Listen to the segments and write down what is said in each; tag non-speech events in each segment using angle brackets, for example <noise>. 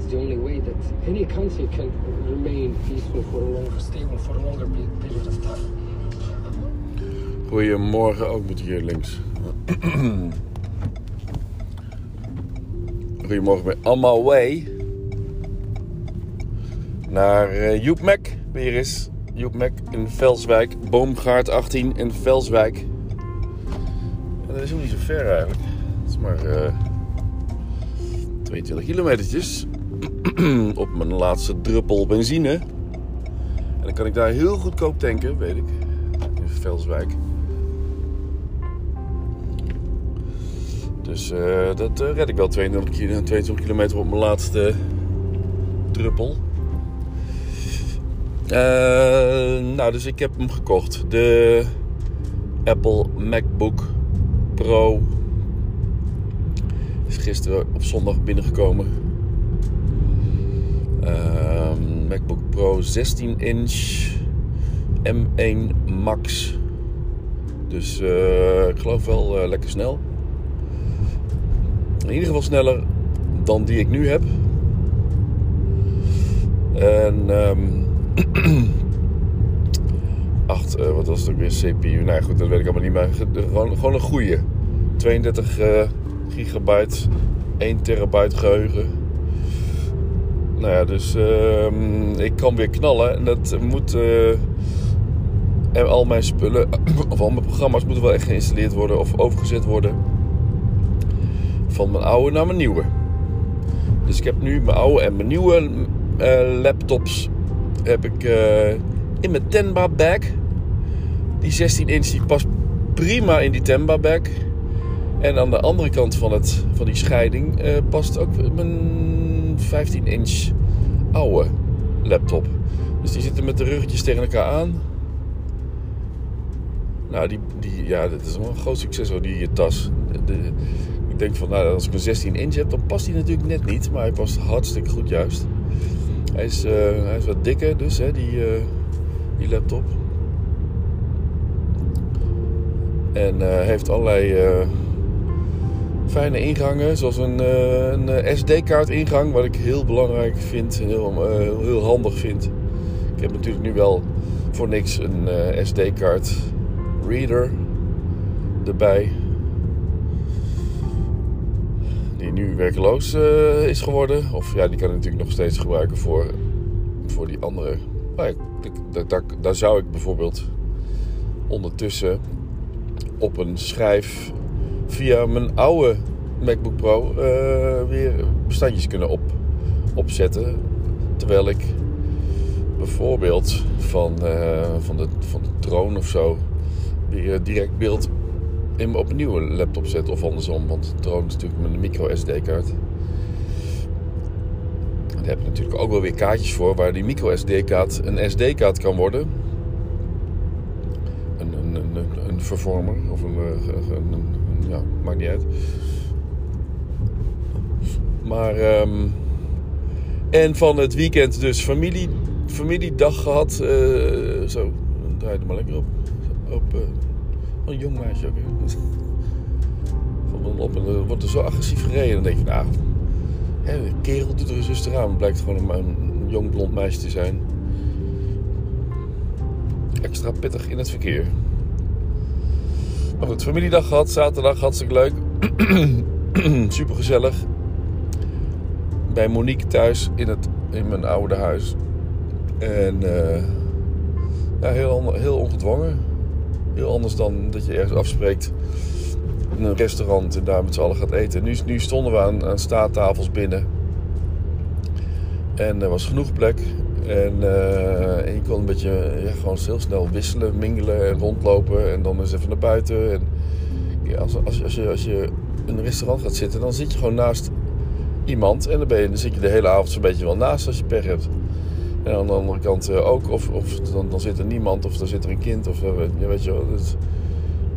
that's the only way that any country can remain peaceful for a longer, stable for a longer pe- period of time. Goedemorgen, ook moet hier links. Goedemorgen, ben allemaal way naar uh, Joep Mac. Weer is Joep in Velswijk, Boomgaard 18 in Velswijk. En dat is ook niet zo ver eigenlijk. Het is maar uh, 22 kilometertjes <clears throat> op mijn laatste druppel benzine. En dan kan ik daar heel goedkoop tanken, weet ik. In Velswijk. Dus uh, dat uh, red ik wel 22, kilo, 22 kilometer op mijn laatste druppel. Uh, nou, dus ik heb hem gekocht. De Apple MacBook Pro. Is gisteren op zondag binnengekomen. Ehm, MacBook Pro 16 inch M1 Max. Dus ik geloof wel lekker snel. In ieder geval sneller dan die ik nu heb. En um, 8, uh, wat was het ook weer? CPU. Nou goed, dat weet ik allemaal niet meer. Gewoon, gewoon een goede. 32 uh, gigabyte, 1 terabyte geheugen. Nou ja, dus uh, ik kan weer knallen. En dat moet. En al mijn spullen, <coughs> of al mijn programma's moeten wel echt geïnstalleerd worden of overgezet worden van mijn oude naar mijn nieuwe. Dus ik heb nu mijn oude en mijn nieuwe uh, laptops heb ik uh, in mijn Tenba bag. Die 16 inch die past prima in die Tenba bag. En aan de andere kant van, het, van die scheiding past ook mijn 15 inch oude laptop. Dus die zitten met de ruggetjes tegen elkaar aan. Nou, die, die, ja, dat is wel een groot succes hoor, die tas. De, ik denk van, nou, als ik een 16 inch heb, dan past hij natuurlijk net niet. Maar hij past hartstikke goed juist. Hij is, uh, hij is wat dikker dus, hè, die, uh, die laptop. En uh, heeft allerlei fijne ingangen, zoals een, een SD-kaart ingang, wat ik heel belangrijk vind en heel, heel handig vind. Ik heb natuurlijk nu wel voor niks een SD-kaart reader erbij. Die nu werkeloos uh, is geworden. Of ja, die kan ik natuurlijk nog steeds gebruiken voor, voor die andere. Maar daar, daar, daar zou ik bijvoorbeeld ondertussen op een schijf via mijn oude MacBook Pro uh, weer bestandjes kunnen op, opzetten. Terwijl ik bijvoorbeeld van, uh, van, de, van de drone of zo weer direct beeld in, op een nieuwe laptop zet of andersom. Want de drone is natuurlijk met een micro SD-kaart. Daar heb je natuurlijk ook wel weer kaartjes voor waar die micro SD-kaart een SD-kaart kan worden. Een, een, een, een vervormer of een, een, een, ja, maakt niet uit. Maar um, en van het weekend dus familie, familiedag gehad. Uh, zo, draai er maar lekker op. op een jong meisje ook. <laughs> Van op en dan wordt er zo agressief gereden. Dan denk je, nou, hè, de kerel doet er een zuster aan. Het blijkt gewoon een, een, jong blond meisje te zijn. Extra pittig in het verkeer. Maar goed, familiedag gehad, zaterdag hartstikke leuk. <clears throat> Super gezellig. Bij Monique thuis in, het, in mijn oude huis. En uh, ja, heel, heel ongedwongen. Heel anders dan dat je ergens afspreekt in een restaurant en daar met z'n allen gaat eten. Nu, nu stonden we aan, aan staattafels binnen. En er was genoeg plek. En, je kon een beetje ja, gewoon heel snel wisselen, mingelen en rondlopen. En dan eens even naar buiten. En ja, als, als, als, je, als je in een restaurant gaat zitten, dan zit je gewoon naast iemand. En dan, ben je, dan zit je de hele avond zo'n beetje wel naast als je pech hebt. En aan de andere kant uh, ook. Of, of dan, dan zit er niemand of dan zit er een kind. Of ja, weet je wel. Het,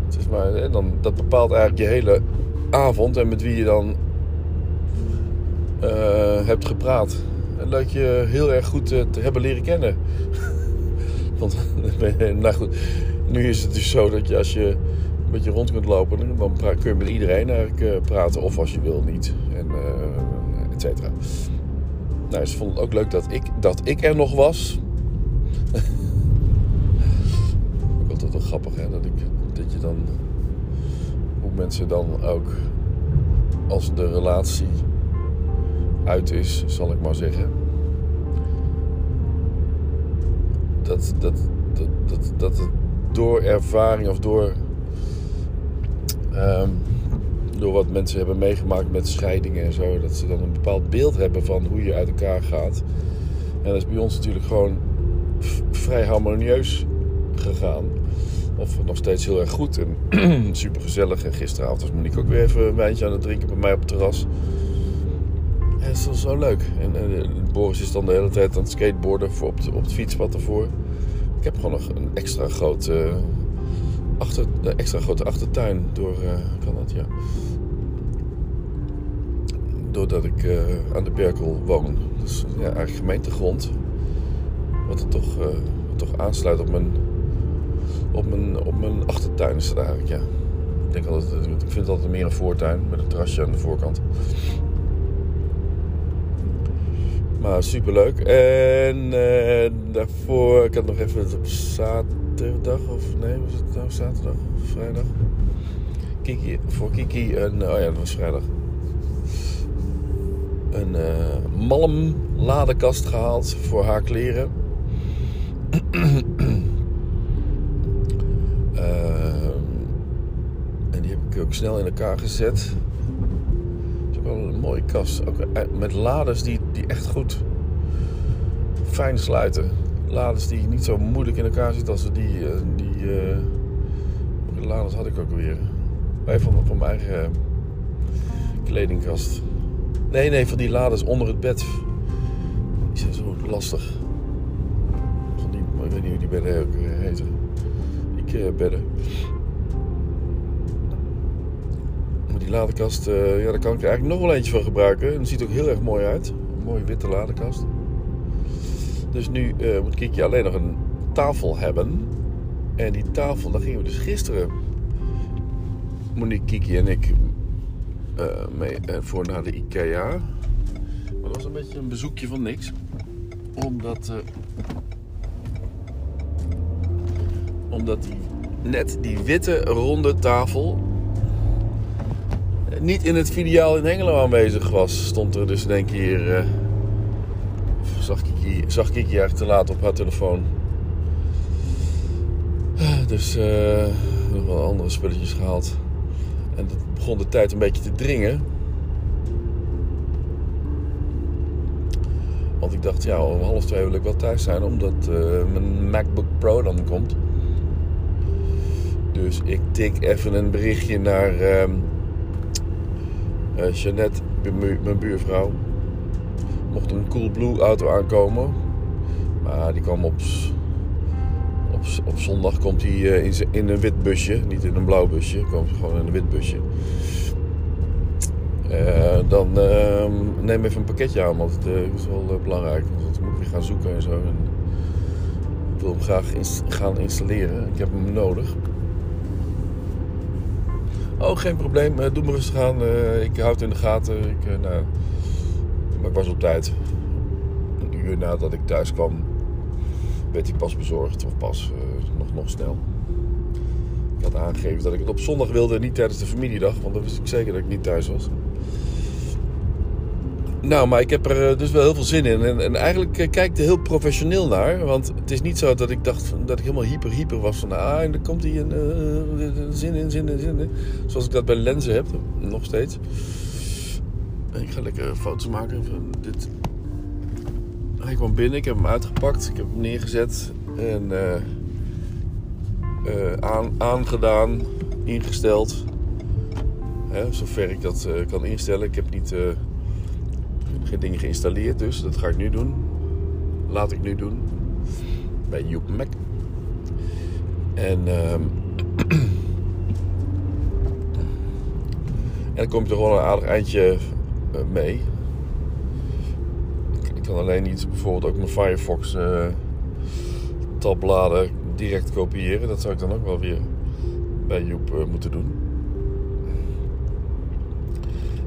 het is maar, dan, dat bepaalt eigenlijk je hele avond. En met wie je dan hebt gepraat. Dat je heel erg goed uh, te hebben leren kennen. <laughs> Want <laughs> nou goed, nu is het dus zo dat je als je een beetje rond kunt lopen, dan kun je met iedereen eigenlijk praten. Of als je wil niet. En et cetera. Nou, ze vonden het ook leuk dat ik, dat ik er nog was. <laughs> ook altijd wel grappig, hè? Dat, ik, dat je dan... Hoe mensen dan ook... Als de relatie uit is, zal ik maar zeggen. Dat, dat, dat, dat, dat door ervaring of door... ehm, door wat mensen hebben meegemaakt met scheidingen en zo, dat ze dan een bepaald beeld hebben van hoe je uit elkaar gaat. En dat is bij ons natuurlijk gewoon vrij harmonieus gegaan. Of nog steeds heel erg goed en <clears throat> super gezellig. En gisteravond was Monique ook weer even een wijntje aan het drinken bij mij op het terras. En het is zo leuk. En, en Boris is dan de hele tijd aan het skateboarden voor op, het- op het fietspad ervoor. Ik heb gewoon nog een extra grote, achter, een extra grote achtertuin door, eh, kan dat ja. Doordat ik eh, aan de Berkel woon. Dus ja, eigenlijk gemeentegrond. Wat er toch, eh, wat toch aansluit op mijn, op, mijn, op mijn achtertuin is het eigenlijk, ja. Ik, denk altijd, ik vind het altijd meer een voortuin met een terrasje aan de voorkant. Maar superleuk. En eh, daarvoor, ik had nog even op zaterdag, of nee, was het nou zaterdag of vrijdag? Kiki, voor Kiki een, oh ja, dat was vrijdag. Een eh malm ladekast gehaald voor haar kleren. <clears throat> Ehm, en die heb ik ook snel in elkaar gezet. Wel een mooie kast. Ook eh, met lades die, die echt goed fijn sluiten. Lades die niet zo moeilijk in elkaar zitten als die... eh, die eh, welke lades had ik ook weer? Bij van, van mijn eigen kledingkast. Nee, nee, van die lades onder het bed. Die zijn zo lastig. Van die, ik weet niet hoe die bedden ook eh, heten. Die eh, bedden. Die ladekast, eh, ja, daar kan ik er eigenlijk nog wel eentje van gebruiken. En het ziet ook heel erg mooi uit. Een mooie witte ladekast. Dus nu eh, moet Kiki alleen nog een tafel hebben. En die tafel, daar gingen we dus gisteren, Monique, Kiki en ik, eh, mee voor naar de IKEA. Maar dat was een beetje een bezoekje van niks. Omdat, omdat die, net die witte ronde tafel niet in het filiaal in Hengelo aanwezig was. Stond er dus één keer... eh, zag Kiki, zag Kiki eigenlijk te laat op haar telefoon. Dus eh, nog wel andere spulletjes gehaald. En dat begon de tijd een beetje te dringen. Want ik dacht, ja, om half twee wil ik wel thuis zijn, omdat eh, mijn MacBook Pro dan komt. Dus ik tik even een berichtje naar ehm eh, Jeannette, mijn bu- mijn buurvrouw. Mocht een Coolblue auto aankomen. Maar die kwam op, op, op zondag komt hij eh, in, in een wit busje. Niet in een blauw busje. Komt gewoon in een wit busje. Eh, dan eh, neem even een pakketje aan, want het is wel belangrijk. Want dan moet ik weer gaan zoeken en zo. Ik wil hem graag gaan installeren. Ik heb hem nodig. Oh, geen probleem. Eh, doe maar rustig aan. Eh, ik houd het in de gaten. Ik, eh, nou, maar ik was op tijd. Een uur nadat ik thuis kwam, werd hij pas bezorgd. Of pas, nog, nog snel. Ik had aangegeven dat ik het op zondag wilde, niet tijdens de familiedag. Want dan wist ik zeker dat ik niet thuis was. Nou, maar ik heb er eh, dus wel heel veel zin in. En, en eigenlijk eh, kijk ik er heel professioneel naar. Want het is niet zo dat ik dacht dat ik helemaal hyper hyper was. Van ah, en dan komt hij een eh, zin in, zin in, zin in. Zoals ik dat bij lenzen heb, nog steeds. Ik ga lekker foto's maken van dit. Hij kwam binnen, ik heb hem uitgepakt, ik heb hem neergezet en aan, aangedaan, ingesteld. Hè, zover ik dat kan instellen. Ik heb niet, dingen geïnstalleerd, dus dat ga ik nu doen. Laat ik nu doen. Bij Joep Mac. En, ehm, <clears throat> dan kom je toch wel een aardig eindje eh, mee. Ik, kan alleen niet bijvoorbeeld ook mijn Firefox eh, tabbladen direct kopiëren. Dat zou ik dan ook wel weer bij Joep eh, moeten doen.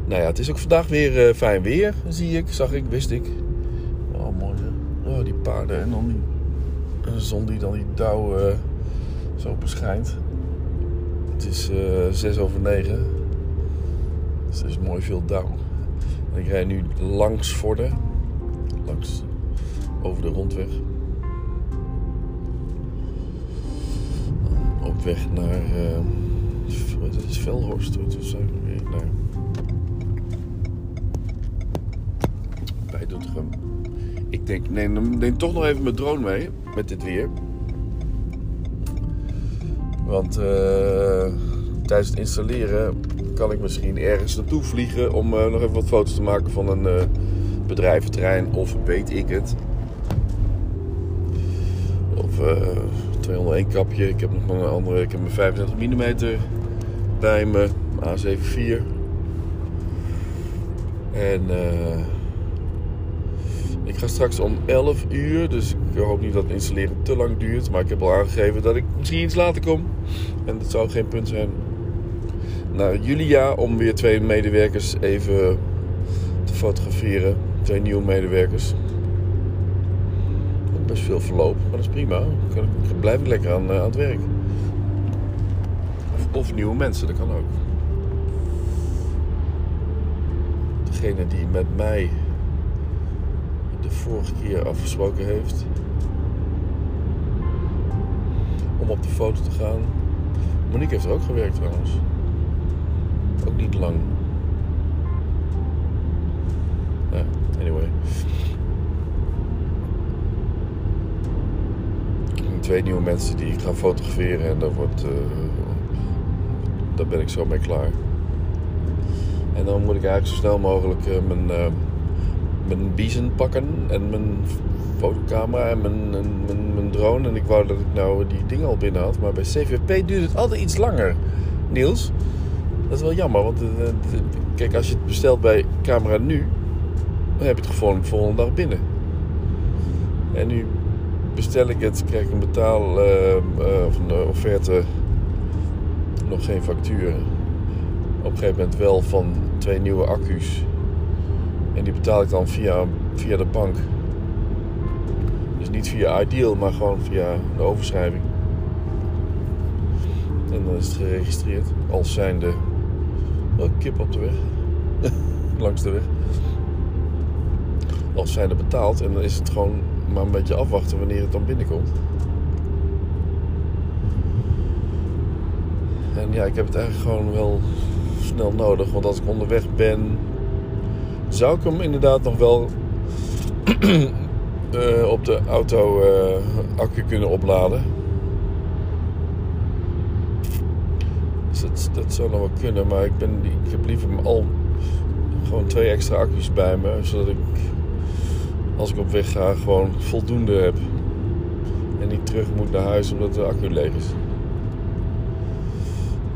Nou ja, het is ook vandaag weer eh, fijn weer, zie ik, zag ik, wist ik. Wel mooi hè. Oh, die paarden en dan die de zon die dan die dauw uh, zo beschijnt. Het is uh, 6 over 9. Dus er is mooi veel dauw. En ik rijd nu langs Vorden. Langs over de rondweg. Op weg naar. Uh, is Velhorst? Wat is weer naar. Ik denk, neem, toch nog even mijn drone mee met dit weer. Want uh, tijdens het installeren kan ik misschien ergens naartoe vliegen om uh, nog even wat foto's te maken van een uh, bedrijventerrein of weet ik het. Of 201 kapje. Ik heb nog een andere, ik heb mijn 35 mm bij me, A74. En ik ga straks om 11 uur, dus ik hoop niet dat het installeren te lang duurt. Maar ik heb al aangegeven dat ik misschien iets later kom. En dat zou geen punt zijn. Naar Julia om weer twee medewerkers even te fotograferen. Twee nieuwe medewerkers. Ook best veel verloop, maar dat is prima. Dan blijf ik lekker aan, aan het werk. Of, of nieuwe mensen, dat kan ook. Degene die met mij de vorige keer afgesproken heeft. Om op de foto te gaan. Monique heeft er ook gewerkt trouwens. Ook niet lang. Ja, anyway. Twee nieuwe mensen die ik ga fotograferen en daar, wordt, uh, daar ben ik zo mee klaar. En dan moet ik eigenlijk zo snel mogelijk uh, mijn, uh, mijn biezen pakken en mijn fotocamera en mijn, mijn, drone. En ik wou dat ik nou die dingen al binnen had. Maar bij CVP duurt het altijd iets langer. Niels, dat is wel jammer. Want kijk, als je het bestelt bij camera nu, dan heb je het gewoon de volgende dag binnen. En nu bestel ik het, krijg ik een betaal uh, uh, of een offerte, nog geen factuur. Op een gegeven moment wel van twee nieuwe accu's. En die betaal ik dan via, via de bank. Dus niet via Ideal, maar gewoon via de overschrijving. En dan is het geregistreerd als zijnde oh, kip op de weg. <laughs> Langs de weg. Als zijnde betaald. En dan is het gewoon maar een beetje afwachten wanneer het dan binnenkomt. En ja, ik heb het eigenlijk gewoon wel snel nodig. Want als ik onderweg ben, zou ik hem inderdaad nog wel uh, <clears throat> op de auto uh, accu kunnen opladen. Dus dat, dat zou nog wel kunnen, maar ik, ben, heb liever al gewoon twee extra accu's bij me, zodat ik als ik op weg ga gewoon voldoende heb. En niet terug moet naar huis omdat de accu leeg is.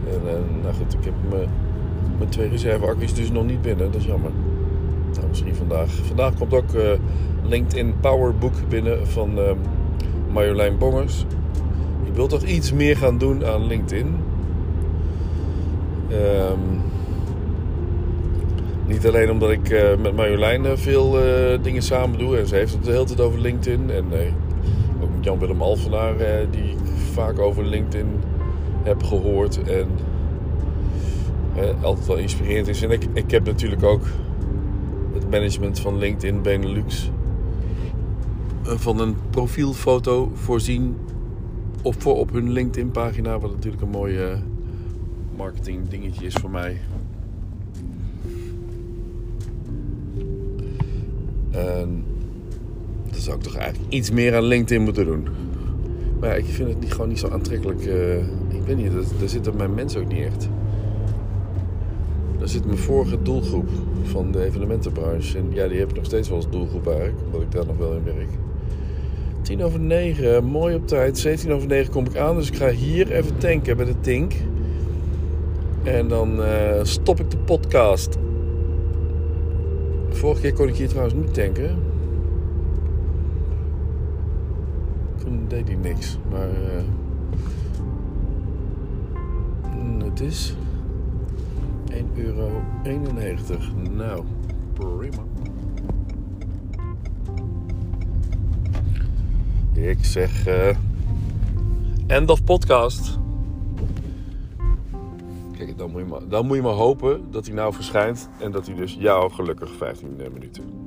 En, en nou goed, ik heb mijn, mijn twee reserveaccu's dus nog niet binnen, dat is jammer. Nou, misschien vandaag. Vandaag komt ook uh, LinkedIn Powerbook binnen van uh, Marjolein Bongers. Ik wil toch iets meer gaan doen aan LinkedIn. Um, niet alleen omdat ik uh, met Marjolein uh, veel dingen samen doe. En ze heeft het de hele tijd over LinkedIn. En ook met Jan-Willem Alvenaar, die ik vaak over LinkedIn heb gehoord. En altijd wel inspirerend is. En ik, ik heb natuurlijk ook management van LinkedIn Benelux van een profielfoto voorzien op, voor op hun LinkedIn pagina. Wat natuurlijk een mooi marketing dingetje is voor mij. En dan zou ik toch eigenlijk iets meer aan LinkedIn moeten doen. Maar ja, ik vind het niet, gewoon niet zo aantrekkelijk. Uh, ik weet niet, daar zitten mijn mensen ook niet echt. Daar zit mijn vorige doelgroep van de evenementenbranche. En ja, die heb ik nog steeds wel als doelgroep eigenlijk, omdat ik daar nog wel in werk. 10 over 9, mooi op tijd. 17 over 9 kom ik aan, dus ik ga hier even tanken bij de Tink. En dan uh, stop ik de podcast. Vorige keer kon ik hier trouwens niet tanken. Toen deed hij niks. Maar uh, het is 1,91 euro. Nou, prima. Ik zeg. Uh, end of podcast. Kijk, dan moet, je maar, dan moet je maar hopen dat hij nou verschijnt. En dat hij dus jou gelukkig 15 minuten